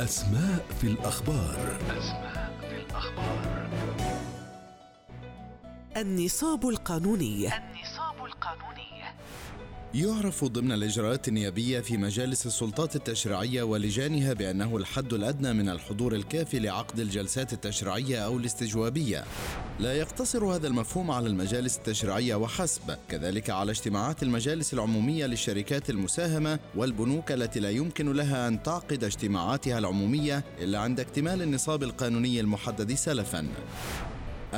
أسماء في الأخبار. أسماء في الأخبار النصاب القانوني. النصاب القانوني. يعرف ضمن الإجراءات النيابية في مجالس السلطات التشريعية ولجانها بأنه الحد الأدنى من الحضور الكافي لعقد الجلسات التشريعية أو الاستجوابية. لا يقتصر هذا المفهوم على المجالس التشريعية وحسب، كذلك على اجتماعات المجالس العمومية للشركات المساهمة والبنوك التي لا يمكن لها أن تعقد اجتماعاتها العمومية إلا عند اكتمال النصاب القانوني المحدد سلفاً.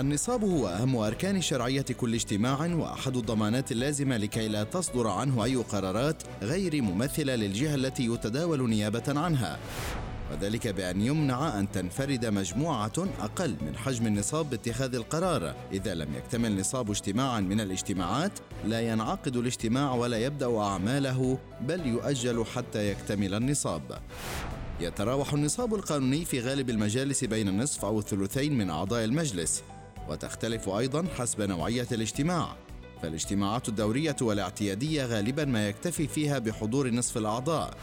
النصاب هو أهم أركان شرعية كل اجتماع وأحد الضمانات اللازمة لكي لا تصدر عنه أي قرارات غير ممثلة للجهة التي يتداول نيابة عنها. وذلك بأن يمنع أن تنفرد مجموعة أقل من حجم النصاب باتخاذ القرار. إذا لم يكتمل نصاب اجتماعا من الاجتماعات لا ينعقد الاجتماع ولا يبدأ أعماله بل يؤجل حتى يكتمل النصاب. يتراوح النصاب القانوني في غالب المجالس بين النصف أو الثلثين من أعضاء المجلس. وتختلف أيضا حسب نوعية الاجتماع فالاجتماعات الدورية والاعتيادية غالبا ما يكتفي فيها بحضور نصف الأعضاء.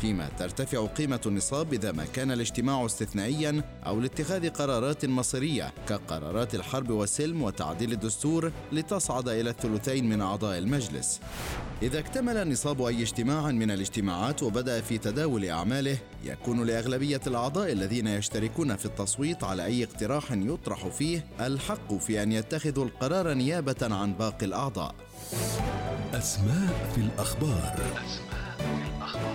فيما ترتفع قيمة النصاب إذا ما كان الاجتماع استثنائيا أو لاتخاذ قرارات مصيرية كقرارات الحرب والسلم وتعديل الدستور لتصعد إلى الثلثين من أعضاء المجلس. إذا اكتمل نصاب أي اجتماع من الاجتماعات وبدأ في تداول أعماله يكون لأغلبية الأعضاء الذين يشتركون في التصويت على أي اقتراح يطرح فيه الحق في أن يتخذوا القرار نيابة عن باقي الأعضاء. أسماء في الأخبار. أسماء في الأخبار.